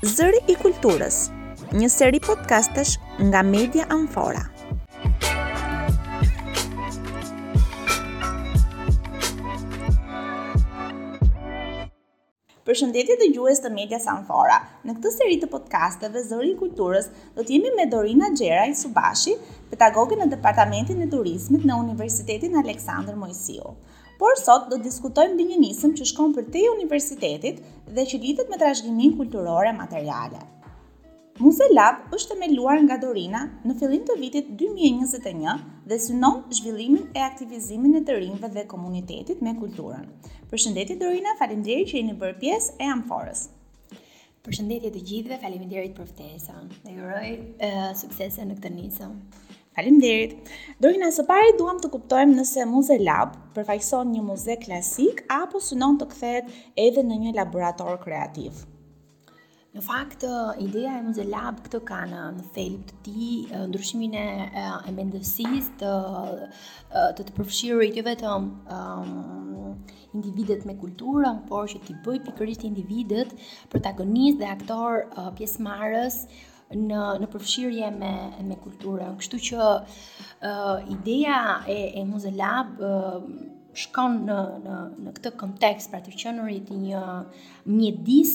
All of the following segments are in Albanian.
Zëri i Kulturës, një seri podcastesh nga Media Amfora. Përshëndetje dëgjues të Medias Amfora. Në këtë seri të podcasteve Zëri i Kulturës do të jemi me Dorina Xheraj Subashi, pedagoge në Departamentin e Turizmit në Universitetin Aleksandër Moisiu. Por sot do të diskutojmë mbi një nisëm që shkon përtej universitetit dhe që lidhet me trashëgiminë kulturore materiale. Muze Lab është themeluar nga Dorina në fillim të vitit 2021 dhe synon zhvillimin e aktivizimin e të rinjve dhe komunitetit me kulturën. Përshëndetje Dorina, faleminderit që jeni bërë pjesë e Amforës. Përshëndetje të gjithëve, faleminderit për ftesën. Ju uroj suksese në këtë nisëm. Faleminderit. Dorina, së pari duam të kuptojmë nëse Muze Lab përfaqëson një muze klasik apo synon të kthehet edhe në një laborator kreativ. Në fakt, ideja e Muze Lab këtë ka në në thelb të tij ndryshimin e, e mendësisë të, të të përfshirit jo vetëm um, individët me kulturën, por që t'i bëjë pikërisht individët protagonistë dhe aktorë uh, pjesëmarrës në në përfshirje me me kulturën. Kështu që uh, ideja e e Muze Lab uh, shkon në në në këtë kontekst pra të qenurit një mjedis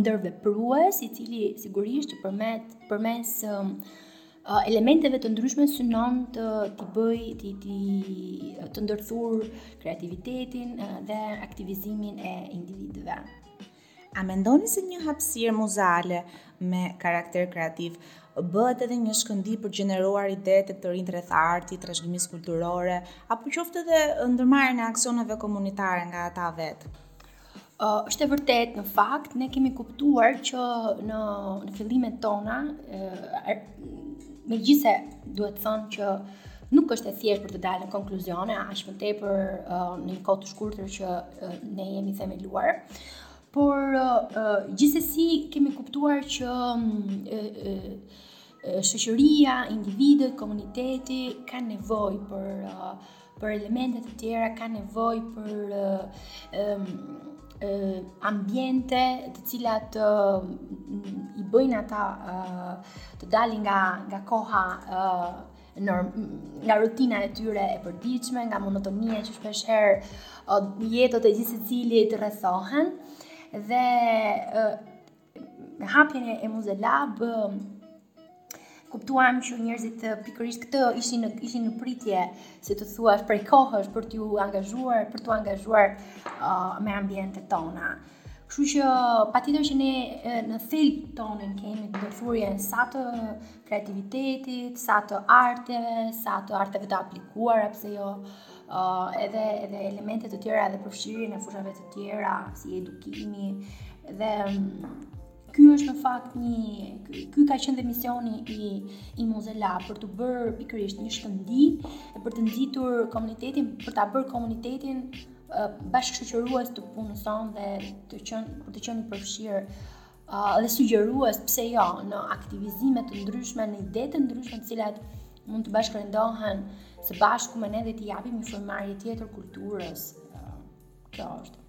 ndërveprues i cili sigurisht përmet përmes elementeve të ndryshme synon t'i bëjë t'i të ndërthurë kreativitetin dhe aktivizimin e individëve. A mendoni se një hapësirë muzeale me karakter kreativ bëhet edhe një shkëndijë për gjeneruar ide te të rinjtë rreth artit, trashëgimisë kulturore, apo qoftë edhe ndërmarrjen e aksioneve komunitare nga ata vetë? Uh, është e vërtetë në fakt, ne kemi kuptuar që në, në fillimet tona, uh, megjithëse duhet thënë që nuk është e thjeshtë për të dalë në konkluzione, aq më tepër uh, në një kohë të shkurtër që uh, ne jemi themeluar. Por uh, uh, gjithsesi kemi kuptuar që uh, uh, Shoqëria, individët, komuniteti kanë nevojë për për elemente të tjera, kanë nevojë për ambiente të cilat uh, i bëjnë ata uh, të dalin nga nga koha uh, norm, nga rutina e tyre e përditshme, nga monotonia që shpeshherë uh, jetët e gjithsecilit rrethohen dhe uh, Me hapjen e Muze Lab kuptuam që njerëzit pikërisht këtë ishin në ishin në pritje, si të thuash, prej kohësh për t'u angazhuar, për t'u angazhuar uh, me ambientet tona. Kështu që patjetër që ne në thelbin tonë kemi ndërthurjen sa të kreativitetit, sa të arteve, sa të arteve të aplikuara, pse jo, uh, edhe edhe elemente të tjera edhe përfshirjen e fushave të tjera si edukimi dhe mm, ky është në fakt një ky ka qenë dhe misioni i i Muze Lab për të bërë pikërisht një shkëndijë për të nxitur komunitetin për ta bërë komunitetin uh, bashkëshoqërues të punës sonë dhe të qenë për të qenë i përfshirë dhe sugjerues pse jo në aktivizime të ndryshme në ide të ndryshme të cilat mund të bashkërendohen së bashku me ne dhe t'i japim një frymëmarrje tjetër kulturës. Kjo është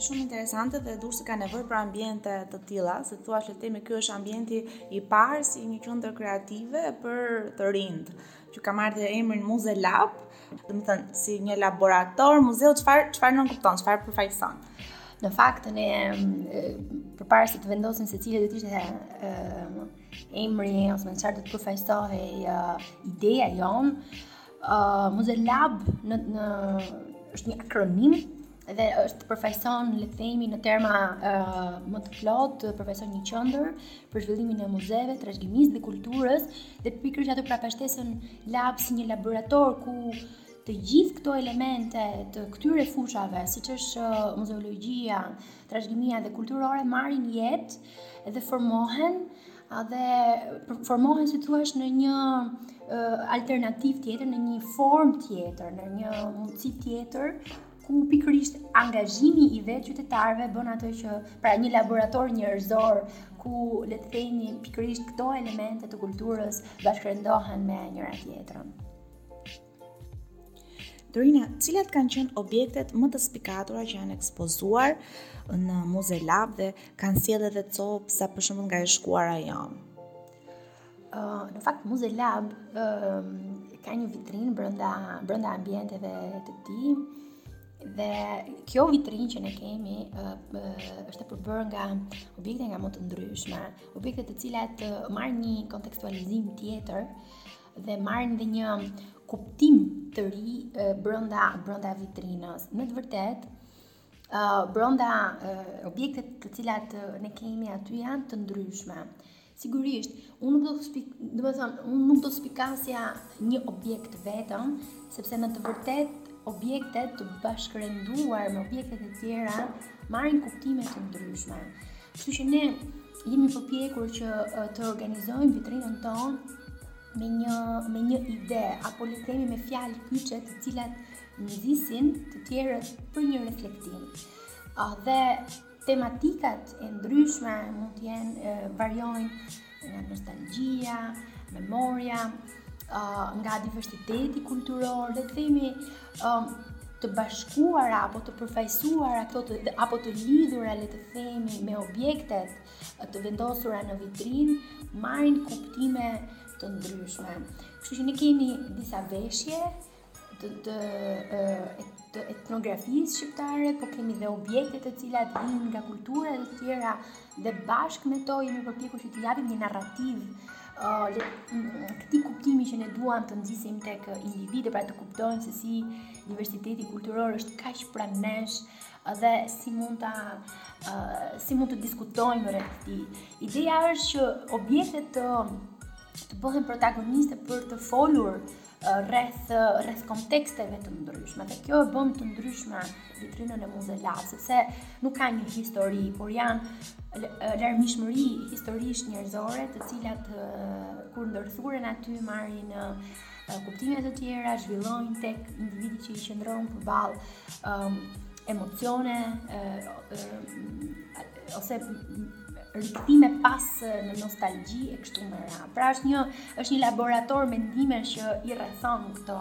shumë interesante dhe Durrësi ka nevojë për ambiente të tilla, si të thuash le të themi ky është ambienti i parë si një qendër kreative për të rinjtë, që ka marrë emrin Muze Lab, Domethënë si një laborator muzeu çfarë çfarë nënkupton, çfarë përfaqëson. Në fakt ne përpara se të vendosim se cili do të ishte ë emri ose me çfarë do të përfaqësohej uh, ideja jonë, ë uh, Muze Lab në në është një akronim dhe është përfaqëson le të themi në terma uh, më të plotë përfaqëson një qendër për zhvillimin e muzeve, trashëgimisë dhe kulturës dhe pikërisht atë prapashtesën lab si një laborator ku të gjithë këto elemente të këtyre fushave, siç është uh, muzeologjia, trashëgimia dhe kulturore marrin jetë dhe formohen dhe formohen si të thuash në një alternativë tjetër, në një formë tjetër, në një mundësi tjetër ku pikërisht angazhimi i vetë qytetarëve bën atë që pra një laborator njerëzor ku le të themi pikërisht këto elemente të kulturës bashkërendohen me njëra-tjetrën. Dorina, cilat kanë qenë objektet më të spikatura që janë ekspozuar në Muze Lab dhe kanë sjellë edhe copëza për shembull nga e shkuara jonë? Uh, në fakt Muze Lab uh, ka një vitrinë brenda brenda ambienteve të tij dhe kjo vitrinë që ne kemi uh, uh, është e përbërë nga objekte nga më të ndryshme, objekte të cilat uh, marrin një kontekstualizim tjetër dhe marrin dhe një kuptim të ri brenda brenda vitrinës. Në të vërtetë, brenda objektet të cilat ne kemi aty janë të ndryshme. Sigurisht, unë nuk do të spik, domethënë, unë nuk do të spikasja një objekt vetëm, sepse në të vërtetë objektet të bashkërenduar me objektet e tjera marrin kuptime të ndryshme. Kështu që ne Jemi përpjekur që të organizojmë vitrinën tonë me një me një ide apo le të themi me fjalë kyçe të cilat nxisin të tjerët për një reflektim. Uh, dhe tematikat e ndryshme mund të jenë variojnë nga nostalgjia, memoria, uh, nga diversiteti kulturor, le të themi, um, të bashkuara apo të përfaqësuara këto të, apo të lidhura le të themi me objektet të vendosura në vitrinë marrin kuptime të ndryshme. Kështu që ne kemi disa veshje të të të etnografisë shqiptare, po kemi dhe objekte të cilat vijnë nga kultura të tjera dhe bashkë me to jemi përpjekur që të japim një narrativë këtij kuptimi që ne duam të nxisim tek individët pra të kuptojnë se si diversiteti kulturor është kaq pranë nesh dhe si mund ta si mund të diskutojmë rreth këtij. Ideja është që objektet të të bëhen protagoniste për të folur rreth rreth konteksteve të ndryshme dhe kjo e bën të ndryshme vitrinën e Muze Lab sepse nuk ka një histori, por janë larmishmëri historish njerëzore të cilat kur ndërthuren aty marrin kuptime të tjera, zhvillojnë tek individi që i qëndron përballë um, emocione, ose rikthime pas në nostalgji e kështu me radhë. Pra është një është një laborator mendimesh që i rrethon këto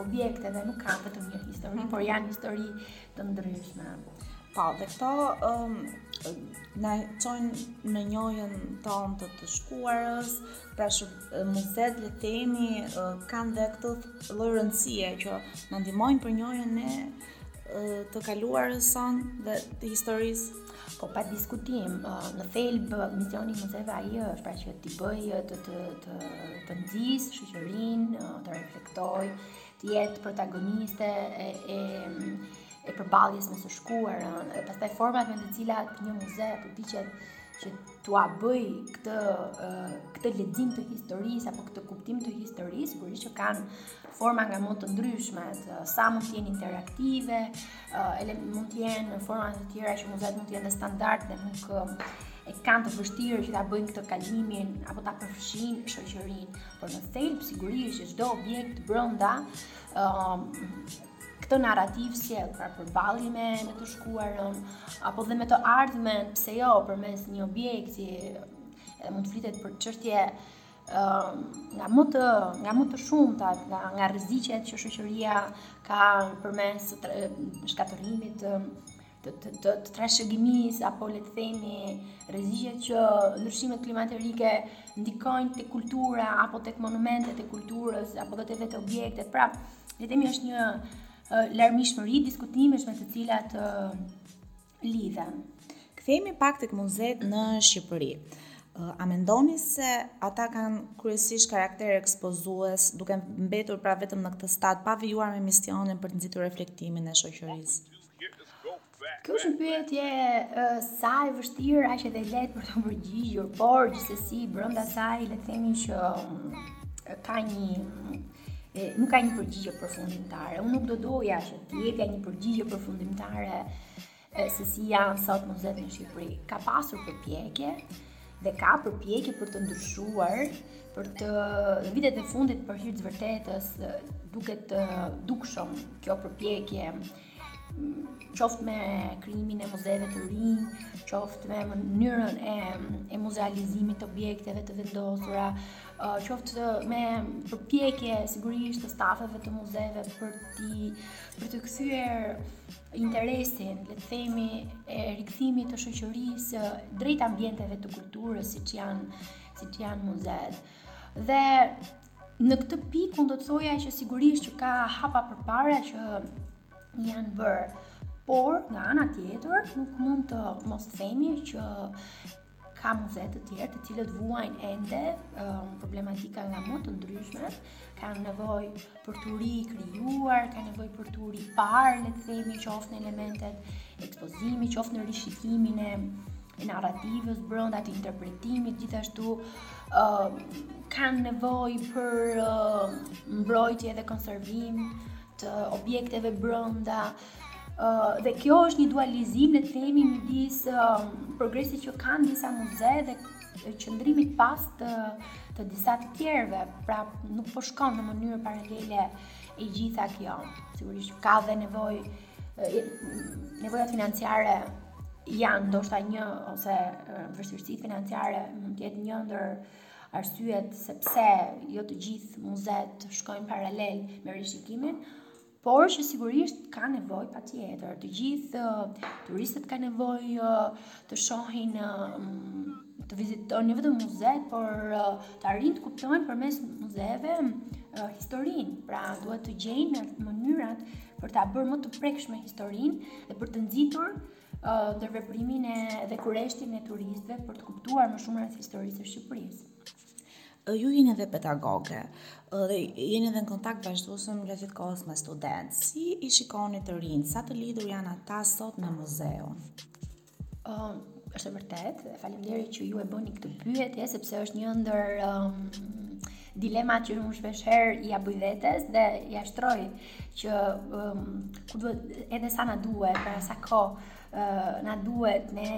objekte dhe nuk ka vetëm një histori, mm. por janë histori të ndryshme. Po, dhe këto um, na çojnë në njohjen tonë të të shkuarës, pra muzetë le të themi uh, kanë dhe këtë lloj rëndësie që na ndihmojnë për njohjen e të kaluarës sonë dhe të historisë. Po pa diskutim, në thelb misioni i muzeve ai është pra që t'i bëjë të të të të nxisë shoqërinë, të reflektojë, të jetë protagoniste e e e përballjes me të shkuarën, pastaj format me të cilat një muze përpiqet që t'ua bëjë këtë këtë lexim të historisë apo këtë kuptim të historisë, sigurisht që kanë forma nga më të ndryshmet, sa mund të jenë interaktive, e mund të jenë në forma të tjera që muzetë mund të jenë standarde dhe nuk e kanë të vështirë që ta bëjnë këtë kalimin apo ta përfshijnë shoqërinë, por në thelb sigurisht që çdo objekt brenda um, këtë narrativ sjell pra përballime me të shkuarën apo dhe me të ardhmen, pse jo, përmes një objekti, edhe mund të flitet për çështje nga më të nga më të shumta nga nga rreziqet që shoqëria ka përmes shkatërrimit të të të, të, të trashëgimisë apo le të themi rreziqet që ndryshimet klimaterike ndikojnë tek kultura apo tek monumentet e kulturës apo dhe te vetë objektet. Pra, le të themi është një larmishmëri diskutimesh me të cilat lidhen. Kthehemi pak tek muzetë në Shqipëri. A mendoni se ata kanë kryesisht karakter ekspozues, duke mbetur pra vetëm në këtë stad pa vijuar me misionin për të nxitur reflektimin e shoqërisë? Kjo është një pyetje uh, sa e vështirë aq edhe e lehtë për t'u përgjigjur, por gjithsesi brenda saj le të themi që mm, ka një e nuk ka një përgjigje përfundimtare. Unë nuk do doja që të jepja një përgjigje përfundimtare se si janë sot muzetë në Shqipëri. Ka pasur përpjekje dhe ka përpjekje për të ndryshuar, për të në vitet e fundit për hir të së vërtetës duket dukshëm kjo përpjekje qoftë me krijimin e muzeve të rinj, qoftë me mënyrën e, e muzealizimit të objekteve të vendosura, qoftë me përpjekje sigurisht të stafeve të muzeve për të për të kthyer interesin, le të themi, e rikthimit të shoqërisë drejt ambienteve të kulturës, siç janë siç janë muzetë. Dhe Në këtë pikë unë do të thoja që sigurisht që ka hapa përpara që janë bërë. Por, nga ana tjetër, nuk mund të mos themi që ka muze të tjerë të cilët vuajnë ende um, problematika nga më të ndryshme, kanë nevojë për t'u rikrijuar, kanë nevojë për t'u riparë, le të themi, qoftë në elementet ekspozimi, qoftë në rishikimin e narrativës brenda tij, interpretimit, gjithashtu kanë nevojë për mbrojtje dhe konservim të objekteve brenda dhe kjo është një dualizëm le të themi midis uh, progresit që kanë disa muze dhe qëndrimit pas të të disa të tjerëve, pra nuk po shkon në mënyrë paralele e gjitha kjo. Sigurisht ka dhe nevojë Nevojat financiare janë ndoshta një ose vështirësitë financiare mund të jetë një ndër arsyet sepse jo të gjithë muzet shkojnë paralel me rishikimin, por që sigurisht ka nevojë patjetër. Të gjithë uh, turistët kanë nevojë uh, të shohin uh, të vizitojnë jo vetëm muzetë, por të arrijnë të kuptojnë përmes muzeve historinë. Pra, duhet të gjejnë mënyrat për ta bërë më të prekshme historinë dhe për të nxitur ndërveprimin e dhe kureshtin e turistëve për të kuptuar më shumë rreth historisë së Shqipërisë. Ju jeni edhe pedagoge dhe jeni edhe në kontakt vazhdueshëm gjatë gjithë kohës me studentë. Si i shikoni të rinjtë? Sa të lidhur janë ata sot me muzeun? Um, është e vërtetë, faleminderit që ju e bëni këtë pyetje sepse është një ndër um, dilemat që unë shpesh herë ia bëj vetes dhe ia shtroj që um, ku duhet edhe sa na duhet, pra sa kohë uh, na duhet ne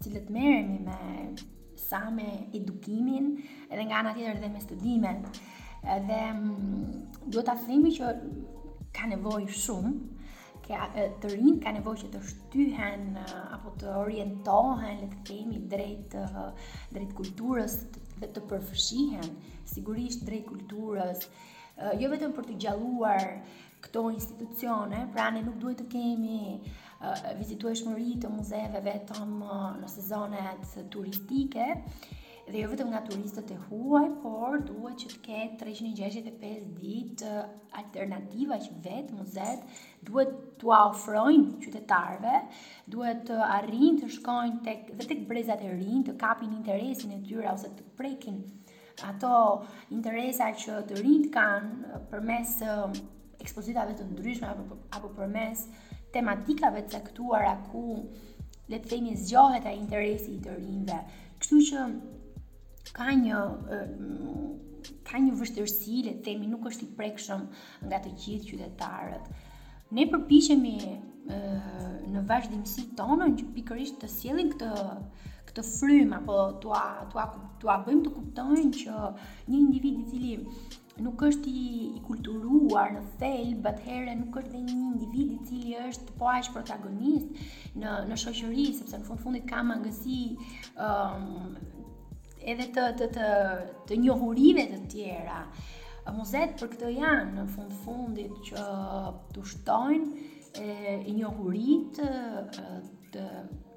të cilët merremi, si me edukimin edhe nga ana tjetër dhe me studimet. Edhe um, duhet ta themi që ka nevojë shumë Që të rinjtë ka nevojë që të shtyhen apo të orientohen, le të themi, drejt, drejt kulturës dhe të përfshihen sigurisht drejt kulturës, jo vetëm për të gjallëruar këto institucione, pra ne nuk duhet të kemi vizitueshmëri të muzeve vetëm në sezonet turistike, Dhe jo vetëm nga turistët e huaj, por duhet që të ketë 365 ditë alternativa që vetë muzet duhet t'ua ofrojnë qytetarëve, duhet të arrijnë të shkojnë tek dhe tek brezat e rinj, të kapin interesin e tyre ose të prekin ato interesa që të rinjtë kanë përmes ekspozitave të ndryshme apo apo përmes tematikave të caktuara ku le të themi zgjohet ai interesi i të rinjve. Kështu që ka një ka një vështirësi, le të themi, nuk është i prekshëm nga të gjithë qytetarët. Ne përpiqemi në vazhdimësinë tonë që pikërisht të sjellim këtë këtë frymë apo t'ua t'ua t'ua bëjmë të kuptojnë që një individ i cili nuk është i, i kulturuar në thelb, atëherë nuk është dhe një individ i cili është po aq protagonist në në shoqëri, sepse në fund fundit ka mangësi ë um, edhe të të të, të njohurive të tjera. Muzet për këtë janë në fund fundit që t'u shtojnë e, e njohuritë e, të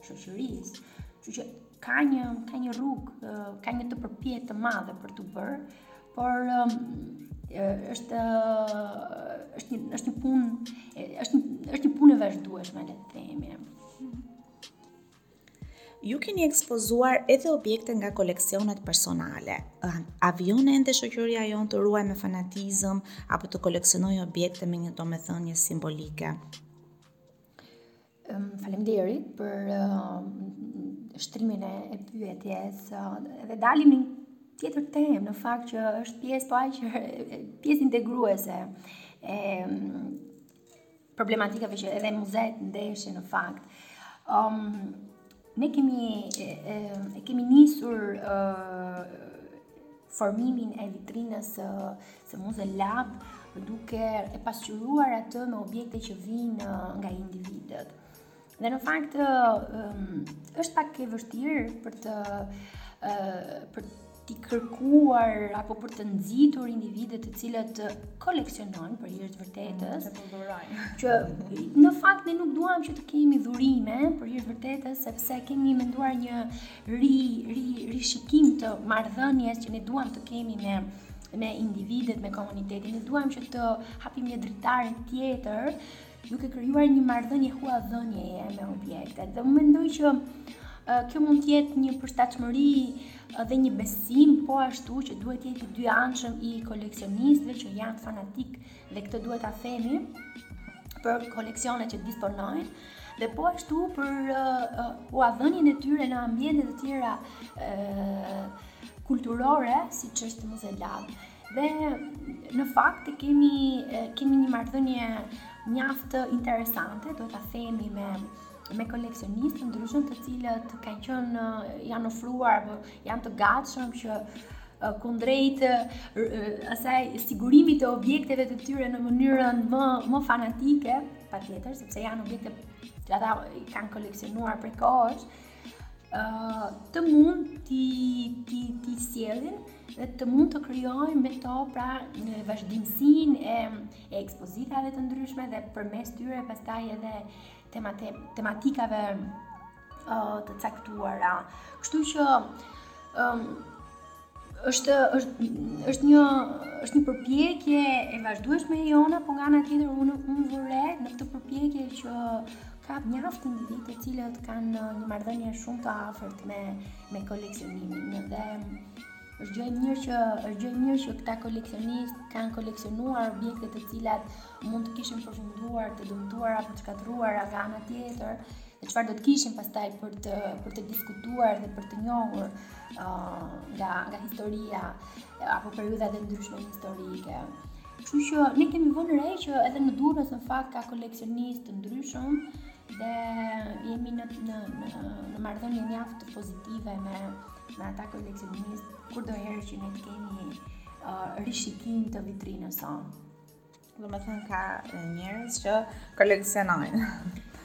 shoqërisë. Kështu që ka një ka një rrugë, ka një të përpjetë të madhe për t'u bërë, Por është është një është një punë është është një punë e vazhdueshme le të themi. Ju keni ekspozuar edhe objekte nga koleksionet personale. A vijon ende shoqëria jonë të ruajë me fanatizëm apo të koleksionojë objekte me një domethënie simbolike. Faleminderit për shtrimin e pyetjes dhe dalim në një tjetër temë në fakt që është pjesë po aq pjesë integruese e problematikave që edhe muzeet ndeshin në fakt. Um, Ne kemi e kemi nisur formimin e vitrinës së së Muze Lab duke e pasqyruar atë me objekte që vijnë nga individët. Dhe në fakt është pak e vështirë për të për t'i kërkuar apo për të nxitur individët të cilët koleksionojnë për hir të vërtetës, mm, që në fakt ne nuk duam që të kemi dhurime për hir të vërtetës sepse kemi menduar një ri ri rishikim të marrëdhënies që ne duam të kemi me me individët, me komunitetin, ne duam që të hapim një dritare tjetër duke krijuar një marrëdhënie huadhënieje me objektet. Dhe unë mendoj që kjo mund të jetë një përshtatshmëri dhe një besim po ashtu që duhet të jetë i dyanshëm i koleksionistëve që janë fanatikë dhe këtë duhet ta themi për koleksionet që disponojnë dhe po ashtu për uh, huadhënien e tyre në ambiente të tjera uh, kulturore, siç është Muze Lab. Dhe në fakt kemi kemi një marrëdhënie mjaft interesante, duhet ta themi me me koleksionistë të ndryshëm të cilët kanë qenë janë ofruar apo janë të gatshëm që kundrejt asaj sigurimit të objekteve të tyre në mënyrën më më fanatike, patjetër, sepse janë objekte që ata kanë koleksionuar prej kohësh, të mund t'i t'i t'i sjellin dhe të mund të krijojnë me to pra vazhdimësinë e, e ekspozitave të ndryshme dhe përmes tyre pastaj edhe temate, tematikave uh, të caktuara. Kështu që um, është është është një është një përpjekje e vazhdueshme e jona, por nga ana tjetër unë unë vë re në këtë përpjekje që ka mjaft individë të cilët kanë një marrëdhënie shumë të afërt me me koleksionimin dhe është gjë e mirë që është gjë e mirë që këta koleksionistë kanë koleksionuar objekte të cilat mund të kishin përfunduar të dëmtuar apo të shkatërruar nga ana tjetër dhe çfarë do të kishim pastaj për të për të diskutuar dhe për të njohur uh, nga nga historia apo periudha të ndryshme historike. Kështu që ne kemi vënë re që edhe në Durrës në fakt ka koleksionistë të ndryshëm dhe jemi në në në, në marrëdhënie mjaft pozitive me me ata koleksionistë kurdoherë që ne kemi uh, rishikim të vitrinës sonë. Domethënë ka njerëz që koleksionojnë.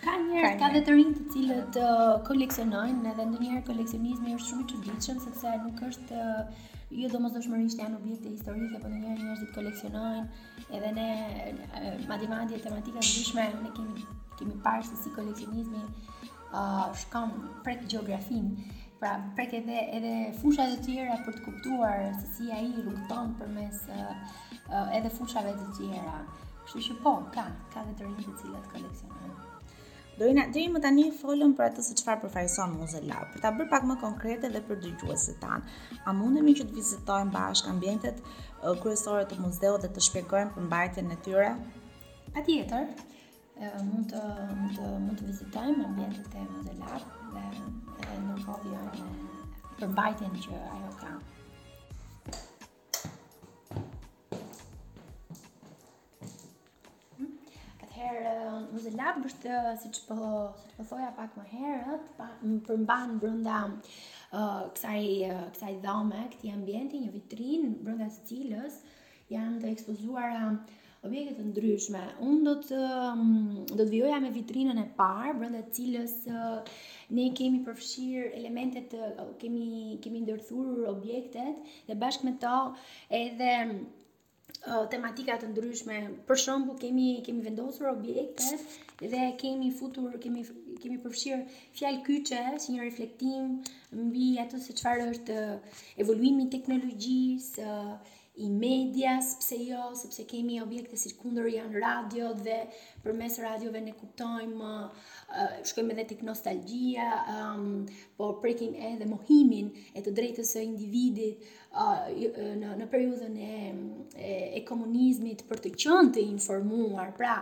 Ka njerëz, ka dhe të rinj të cilët uh, koleksionojnë, edhe ndonjëherë koleksionizmi është shumë i çuditshëm, sepse nuk është, uh, jo domosdoshmërisht janë objekte historike, po ndonjëherë njerëzit koleksionojnë, edhe ne, uh, madje madje tematika të ndryshme, ne kemi, kemi parë se si koleksionizmi uh, shkon prek gjeografinë, pra prek edhe edhe fusha të tjera për të kuptuar se si ai rrugëton përmes uh, uh, edhe fushave të tjera. Kështu që po, ka, ka dhe të rinj të cilët koleksionojnë. Dorina, deri më tani folëm për atë se çfarë përfaqëson Muze Lab, për ta bërë pak më konkrete dhe për dëgjuesit tanë. A mundemi që të vizitojmë bashkë ambientet kryesore të muzeut dhe të shpjegojmë përmbajtjen e tyre? Patjetër, mund të mund të mund të vizitojmë ambientet e Muze Lab dhe edhe të njohim përmbajtjen që ajo ka. Hm? Atëherë Muze Lab është siç po siç po thoja pak më herët, pa, përmban brenda uh, kësaj uh, kësaj dhome, këtij ambienti një vitrinë brenda së cilës janë të ekspozuara objekte të ndryshme. Unë do të mm, do të vijoja me vitrinën e parë, brenda së cilës ne kemi përfshirë elementet kemi kemi ndërthurur objektet dhe bashkë me to edhe tematika të ndryshme. Për shembull, kemi kemi vendosur objekte dhe kemi futur, kemi kemi përfshirë fjalë kyçe si një reflektim mbi atë se çfarë është evoluimi i teknologjisë, i medias pse jo sepse kemi objekte sikundër janë radiot dhe përmes radiove ne kuptojmë uh, shkojmë edhe tek nostalgjia um, po prekim edhe mohimin e të drejtës së individit uh, në në periudhën e, e e komunizmit për të qenë të informuar pra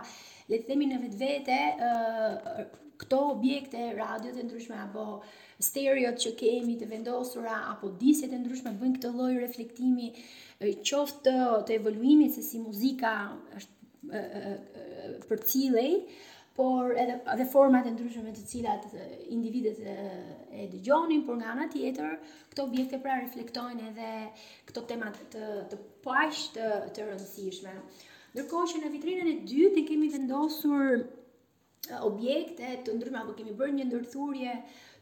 le të themi në vetvete uh, këto objekte radiot e ndryshme apo Stereot që kemi të vendosura apo disjet e ndryshme bëjnë këtë lloj reflektimi qoftë të, të evoluimit se si muzika është përcillej, por edhe edhe format e ndryshme me të cilat individët e, e dëgjonin, por nga ana tjetër, këto objekte pra reflektojnë edhe këto tema të, të, të po aq të, të rëndësishme. Ndërkohë që në vitrinën e dytë ne kemi vendosur objekte të ndryshme apo kemi bërë një ndërthurje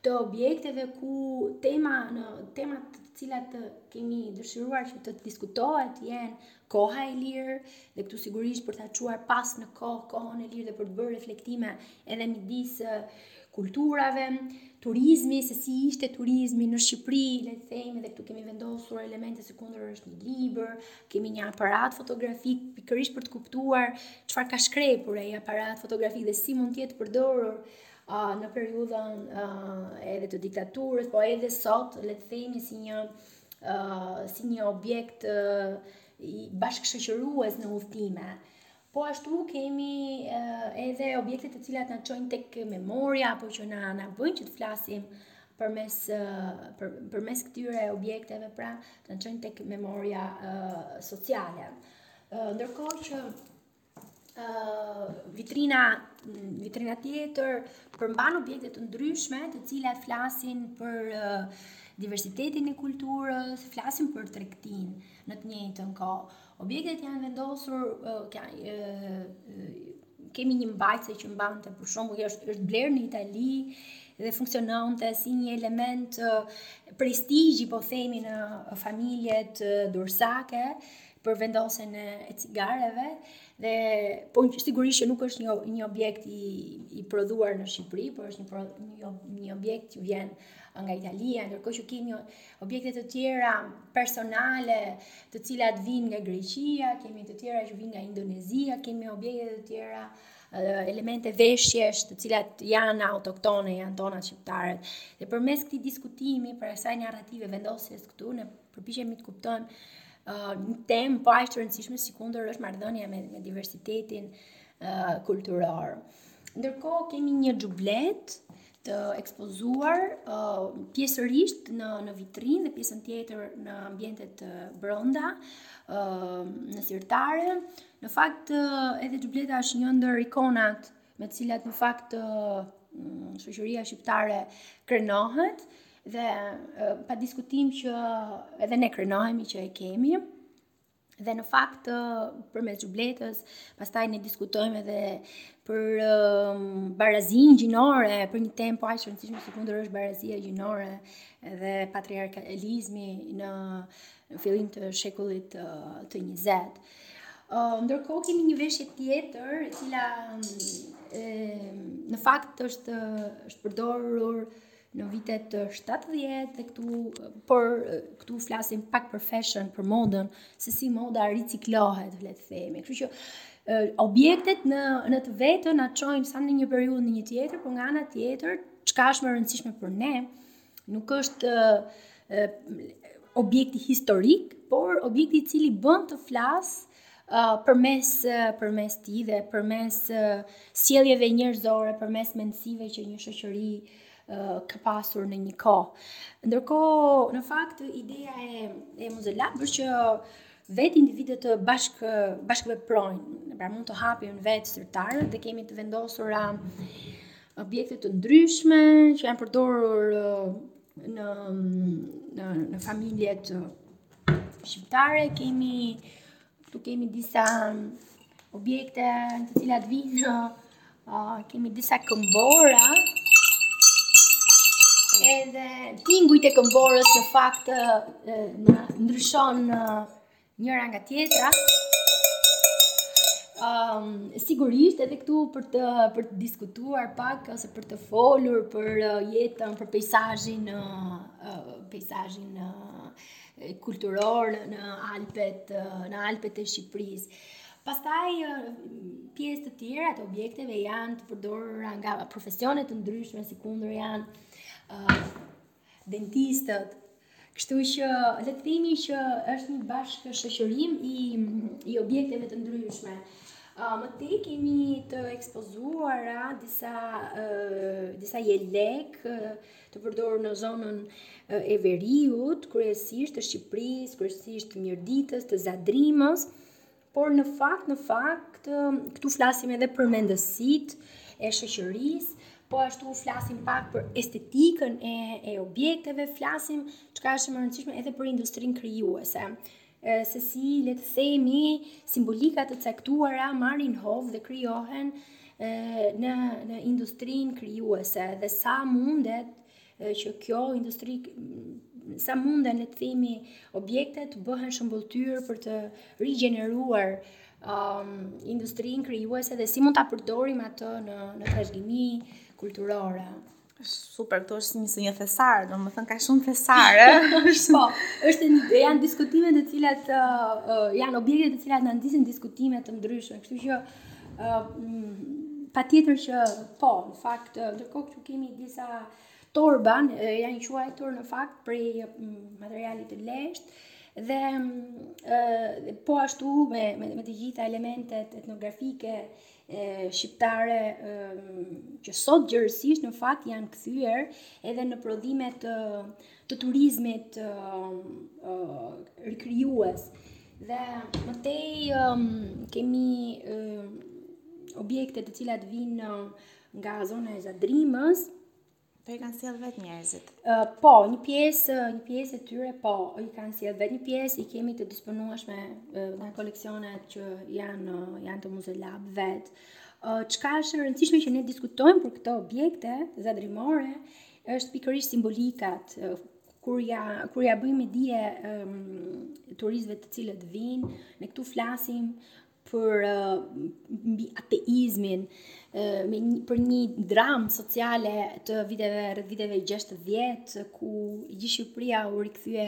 të objekteve ku tema në temat të cilat kemi dëshiruar që të diskutohet janë koha e lirë dhe këtu sigurisht për ta çuar pas në kohë kohën e lirë dhe për të bërë reflektime edhe midis kulturave, turizmi, se si ishte turizmi në Shqipëri, le të themi, dhe këtu kemi vendosur elemente sikundër është një libër, kemi një aparat fotografik pikërisht për të kuptuar çfarë ka shkrepur ai aparat fotografik dhe si mund të jetë përdorur uh, në periudhën uh, edhe të diktaturës, po edhe sot le të themi si një uh, si një objekt uh, bashkëshoqërues në udhëtime. Po ashtu kemi edhe objekte të cilat na çojnë tek memoria apo që na na bëjnë që të flasim përmes për, përmes këtyre objekteve, pra të na çojnë tek memoria uh, sociale. Uh, ndërkohë që uh, vitrina vitrina tjetër përmban objekte të ndryshme, të cilat flasin për uh, diversitetin e kulturës, flasin për tregtinë në të njëjtën kohë. Objektet janë vendosur, kemi një mbajtëse që mbante, për shembull, është, është blerë në Itali dhe funksiononte si një element prestigji, po themi në familjet durrsake, për vendosjen e cigareve dhe po sigurisht që nuk është një një objekt i i prodhuar në Shqipëri, por është një një një objekt që vjen nga Italia, ndërkohë që kemi një objekte të tjera personale, të cilat vijnë nga Greqia, kemi të tjera që vijnë nga Indonezia, kemi objekte të tjera elemente veshjesh të cilat janë autoktone, janë tonat shqiptare. Dhe përmes këtij diskutimi pra asaj narrative të vendosjes këtu ne përpiqemi të kuptojmë uh, një temë po aq të rëndësishme sikundër është marrëdhënia me, me diversitetin uh, kulturor. Ndërkohë kemi një xhubletë të ekspozuar uh, pjesërisht në në vitrinë dhe pjesën tjetër në ambientet brenda, uh, në sirtare. Në fakt uh, edhe xhubleta është një ndër ikonat me të cilat në fakt uh, shoqëria shqiptare krenohet dhe uh, pa diskutim që edhe ne krenohemi që e kemi. Dhe në fakt përmes xhubletës, pastaj ne diskutojmë edhe për um, barazinë gjinore, për një temë po aq të rëndësishme sikundër është barazia gjinore dhe patriarkalizmi në fillim të shekullit uh, të 20. Uh, ndërkohë kemi një veshje tjetër, e cila e, në fakt është është përdorur në vitet 70 dhe këtu por këtu flasim pak për fashion, për modën, se si moda riciklohet, le të themi. Kështu që uh, objektet në në vetvete na çojnë sa në një periudhë në një tjetër, por nga ana tjetër, çka është më e rëndësishme për ne, nuk është uh, uh, objekti historik, por objekti i cili bën të flasë uh, përmes përmes tij dhe përmes uh, sjelljeve njerëzore, përmes mendësive që një shoqëri uh, ka pasur në një kohë. Ndërkohë, në fakt ideja e e MuzeLab është që vetë individët të bashk bashkëveprojnë, pra mund të hapin vetë sirtarët dhe kemi të vendosura objekte të ndryshme që janë përdorur në në në familjet shqiptare, kemi këtu kemi disa objekte të cilat vijnë uh, kemi disa këmbora edhe tingujt e këmborës në fakt uh, në ndryshon uh, njëra nga tjetra um, sigurisht edhe këtu për të për të diskutuar pak ose për të folur për uh, jetën, për peizazhin, uh, uh, peizazhin uh, kulturor në Alpet, në Alpet e Shqipërisë. Pastaj pjesë të tjera të objekteve janë të përdorura nga profesione të ndryshme, sikundër janë uh, dentistët. Kështu që le të themi që është një bashkëshoqërim i i objekteve të ndryshme. Uh, më tej kemi të ekspozuara disa uh, disa jelek uh, të përdorur në zonën e veriut, kryesisht të Shqipërisë, kryesisht të Mirditës, të Zadrimës, por në fakt, në fakt, këtu flasim edhe për mendësitë e shoqërisë, po ashtu flasim pak për estetikën e, e objekteve, flasim çka është më e rëndësishme edhe për industrinë krijuese. se si, le të themi, simbolika të caktuara marrin hov dhe krijohen në në industrinë krijuese dhe sa mundet që kjo industri sa munden le të themi objektet të bëhen shëmbëlltyrë për të rigjeneruar um, industrinë krijuese dhe si mund ta përdorim atë në në trashëgimi kulturore. Super, këtu është si një thesar, domethënë ka shumë thesare. po, është një, janë diskutime të cilat, uh, uh, janë objekte të cilat na nxisin diskutime të ndryshme, kështu që uh, patjetër që po, në fakt, uh, ndërkohë që kemi disa torba, uh, janë quajtur në fakt prej um, materialit të leshtë, dhe uh, po ashtu me, me, me të gjitha elementet etnografike, uh, shqiptare që sot gjerësisht në fakt janë kthyer edhe në prodhimet të të turizmit rikrijues. Dhe më tej kemi objekte të cilat vijnë nga zona e Zadrimës, Po i kanë sjellë vetë njerëzit. Uh, po, një pjesë, një pjesë e tyre po i kanë sjellë vetë një pjesë, i kemi të disponueshme nga koleksionet që janë janë të Muze Lab vetë. Uh, çka është e rëndësishme që ne diskutojmë për këto objekte zadrimore është pikërisht simbolikat kur ia kur ia bëjmë me dije um, turistëve të cilët vijnë, ne këtu flasim përmbi ateizmin, me një, për një dramë sociale të viteve rreth viteve 60 ku gjithë Shqipëria u rikthye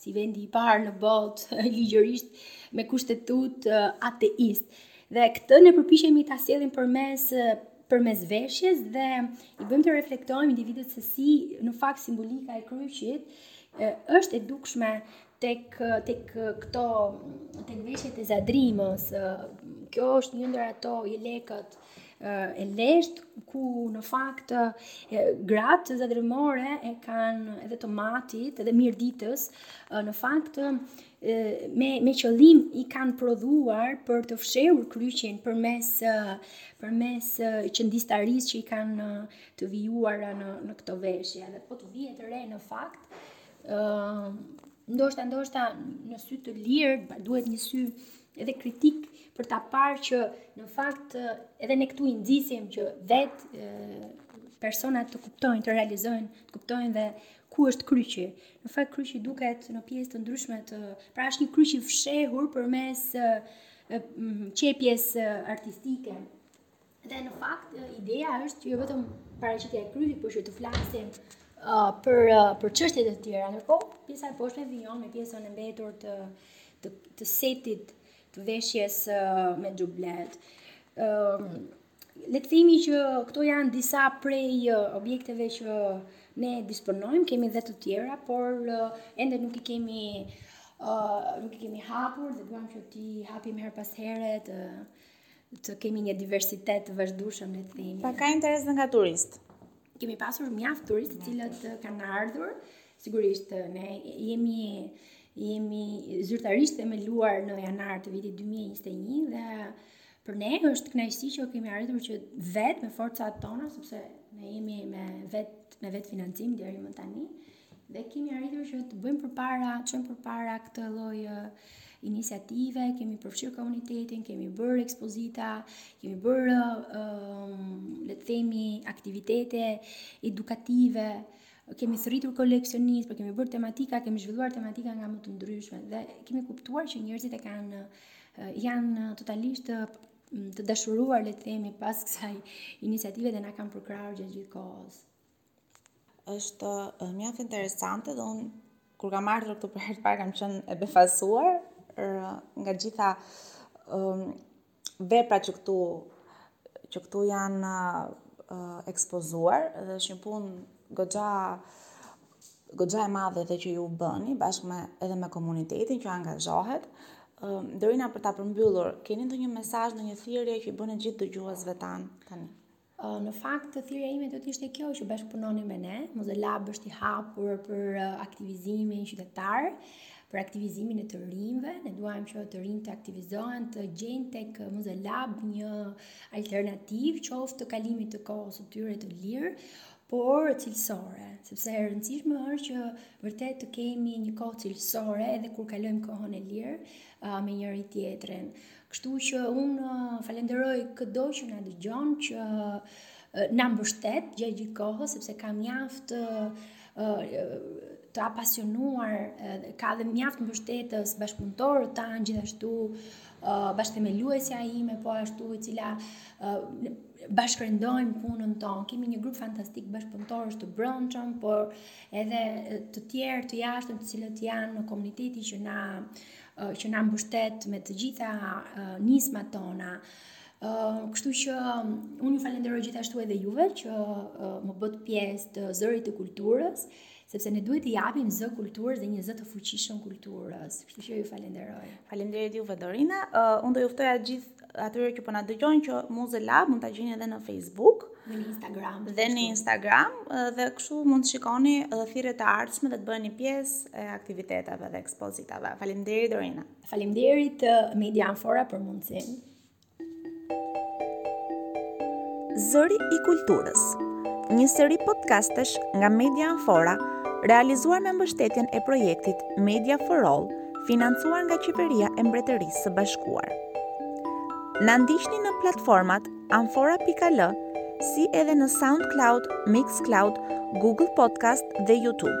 si vendi i parë në botë ligjërisht me kushtetutë ateist. Dhe këtë ne përpiqemi ta sjellim përmes përmes veshjes dhe i bëjmë të reflektojmë individët se si në fakt simbolika e kryqit është e dukshme tek tek këto tek veshjet e Zadrimës. Kjo është një ndër ato jelekët e leshtë ku në fakt gratë zadrimore e kanë edhe të Matit edhe Mirditës në fakt me me qëllim i kanë prodhuar për të fshehur kryqin përmes përmes qëndistarisë që i kanë të vijuara në në këto veshje dhe po të vihet re në fakt Uh, ndoshta, ndoshta në sy të lirë, duhet një sy edhe kritik për ta parë që në fakt edhe ne këtu i nxisim që vetë personat të kuptojnë, të realizojnë, të kuptojnë dhe ku është kryqi. Në fakt kryqi duket në pjesë të ndryshme të, pra është një kryq i fshehur përmes qepjes artistike. Dhe në fakt ideja është që jo vetëm paraqitja e kryqit, por që të flasim uh, për uh, për çështje të tjera. Ndërkohë, pjesa e poshtme vijon me pjesën e mbetur të të, të setit të veshjes uh, me xhubletë. Ëm um, le të themi që këto janë disa prej objekteve që ne disponojmë, kemi dhe të tjera, por ende nuk i kemi uh, nuk i kemi hapur dhe duam që t'i hapim herë pas here të të kemi një diversitet të vazhdueshëm le të themi. A ka interes dhe nga turistë? Kemi pasur mjaft turistë të cilët kanë ardhur, sigurisht ne jemi jemi zyrtarisht themeluar në janar të vitit 2021 dhe për ne është kënaqësi që kemi arritur që vetë me forcat tona, sepse ne jemi me vetë me vetë financim deri më tani, Dhe kemi arritur që të bëjmë përpara, të çojmë përpara këtë lloj iniciative, kemi përfshirë komunitetin, kemi bërë ekspozita, kemi bërë um, le të themi aktivitete edukative, kemi thirrur koleksionistë, por kemi bërë tematika, kemi zhvilluar tematika nga më të ndryshme dhe kemi kuptuar që njerëzit e kanë janë totalisht të, të dashuruar, le të themi, pas kësaj iniciative dhe na kanë përkrahur gjatë gjithë kohës. Është mjaft interesante dhe unë kur kam ardhur këtu për herë të parë kam qenë e befasuar nga gjitha um, veprat që këtu që këtu janë uh, ekspozuar dhe është një punë goxha goxha e madhe dhe që ju bëni bashkë me edhe me komunitetin që angazhohet. Uh, Dorina për ta përmbyllur, keni ndonjë mesazh, ndonjë thirrje që i bëni gjithë dëgjuesve tanë tani? Në fakt, të thirrja ime do të ishte kjo që bashkëpunoni me ne, Muze Lab është i hapur për aktivizimin qytetar, për aktivizimin e të rinjve. Ne duam që të rinjtë të aktivizohen, të gjejnë tek Muze Lab një alternativë qoftë të kalimit të kohës së tyre të lirë, por cilësore, sepse e rëndësishme është që vërtet të kemi një kohë cilësore edhe kur kalojmë kohën e lirë me njëri tjetrin. Kështu që unë falenderoj këdo që na dëgjon që na mbështet gjatë gjithë kohës sepse ka mjaft të apasionuar, ka dhe mjaft mbështetës bashkëpunëtorët tanë gjithashtu bashkëthemeluesja ime, po ashtu e cila bashkërendojmë punën tonë. Kemi një grup fantastik bashkëpunëtorësh të brendshëm, por edhe të tjerë të jashtëm, të cilët janë në komuniteti që na që na mbështet me të gjitha nismat tona. Kështu që unë ju falenderoj gjithashtu edhe juve që më bëtë pjesë të zërit të kulturës, sepse ne duhet të japim zë kulturës dhe një zë të fuqishëm kulturës. Kështu që ju falenderoj. Faleminderit juve Dorina. Unë do ju ftoja të gjithë atyre që po na dëgjojnë që Muze Lab mund ta gjeni edhe në Facebook dhe në Instagram. Dhe në Instagram dhe kështu mund të shikoni edhe thirrjet e ardhshme dhe të bëheni pjesë e aktiviteteve dhe ekspozitave. Faleminderit Dorina. Faleminderit Media Amfora për mundësinë. Zëri i kulturës. Një seri podcastesh nga Media Amfora, realizuar me mbështetjen e projektit Media for All financuar nga Qeveria e Mbretërisë së Bashkuar. Na ndiqni në platformat amfora.al si edhe në SoundCloud, MixCloud, Google Podcast dhe YouTube.